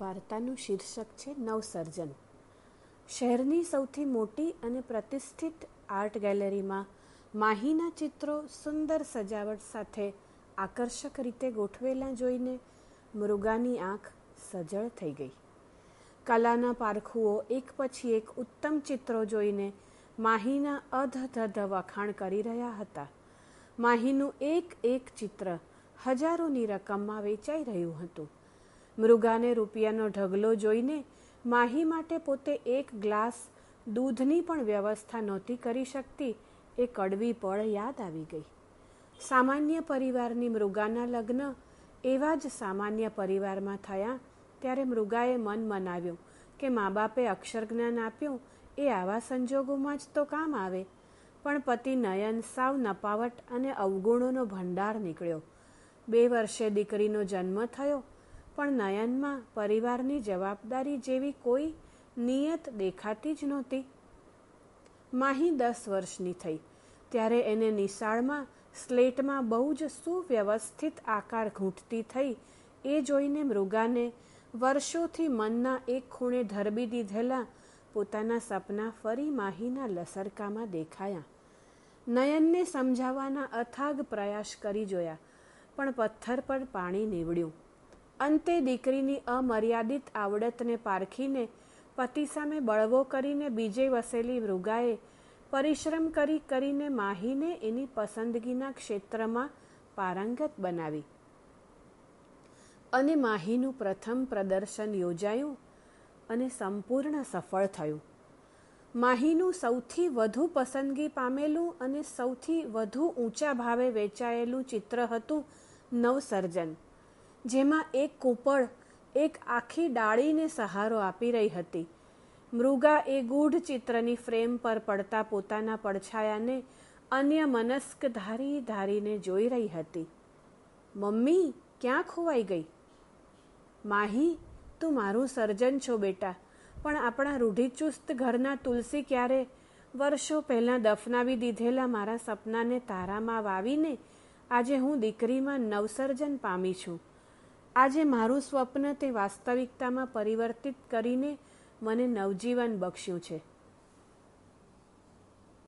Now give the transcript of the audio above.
વાર્તાનું શીર્ષક છે નવસર્જન. શહેરની સૌથી મોટી અને પ્રતિષ્ઠિત આર્ટ ગેલેરીમાં માહીના ચિત્રો સુંદર સજાવટ સાથે આકર્ષક રીતે ગોઠવેલા જોઈને મૃગાની આંખ સજળ થઈ ગઈ. કલાના પારખુઓ એક પછી એક ઉત્તમ ચિત્રો જોઈને માહીના અધધધ વખાણ કરી રહ્યા હતા. માહીનું એક એક ચિત્ર હજારોની રકમમાં વેચાઈ રહ્યું હતું. મૃગાને રૂપિયાનો ઢગલો જોઈને માહી માટે પોતે એક ગ્લાસ દૂધની પણ વ્યવસ્થા નહોતી કરી શકતી, એ કડવી પળ યાદ આવી ગઈ. સામાન્ય પરિવારની મૃગાના લગ્ન એવા જ સામાન્ય પરિવારમાં થયા ત્યારે મૃગાએ મન મનાવ્યું કે મા બાપે અક્ષર જ્ઞાન આપ્યું, એ આવા સંજોગોમાં જ તો કામ આવે. પણ પતિ નયન, સાવ નપાવટ અને અવગુણોનો ભંડાર નીકળ્યો. બે વર્ષે દીકરીનો જન્મ થયો પણ નયનમાં પરિવારની જવાબદારી જેવી કોઈ નિયત દેખાતી જ નહોતી. માહી દસ વર્ષની થઈ. ત્યારે એને નિશાળમાં, સ્લેટમાં બહુ જ સુવ્યવસ્થિત આકાર ઘૂંટતી થઈ. એ જોઈને મૃગાને વર્ષોથી મનના એક ખૂણે ધરબી દીધેલા પોતાના સપના ફરી માહીના લસરકામાં દેખાયા. નયનને સમજાવવાના અથાગ પ્રયાસ કરી જોયા, પણ પથ્થર પર પાણી નીવડ્યું. અંતે દીકરીની અમર્યાદિત આવડતને પારખીને પતિ સામે બળવો કરીને બીજે વસેલી મૃગાએ પરિશ્રમ કરી કરીને માહીને એની પસંદગીના ક્ષેત્રમાં પારંગત બનાવી. અને માહીનું પ્રથમ પ્રદર્શન યોજાયું અને સંપૂર્ણ સફળ થયું. માહીનું સૌથી વધુ પસંદગી પામેલું અને સૌથી વધુ ઊંચા ભાવે વેચાયેલું ચિત્ર હતું નવસર્જન. જેમાં એક કૂપળ, એક આખી ડાળીને સહારો આપી રહી હતી. મૃગા એ ગૂઢ ચિત્રની ફ્રેમ પર પડતા પોતાના પડછાયાને અન્ય મનસ્ક ધારી ધારીને જોઈ રહી હતી. મમ્મી, ક્યાં ખોવાઈ ગઈ? માહી, તું મારું સર્જન છો બેટા, પણ આપણા રૂઢિચુસ્ત ઘરના તુલસી ક્યારે વર્ષો પહેલાં દફનાવી દીધેલા મારા સપનાને તારામાં વાવીને આજે હું દીકરીમાં નવસર્જન પામી છું. આજે મારું સ્વપ્ન તે વાસ્તવિકતામાં પરિવર્તિત કરીને મને નવજીવન બક્ષ્યું છે.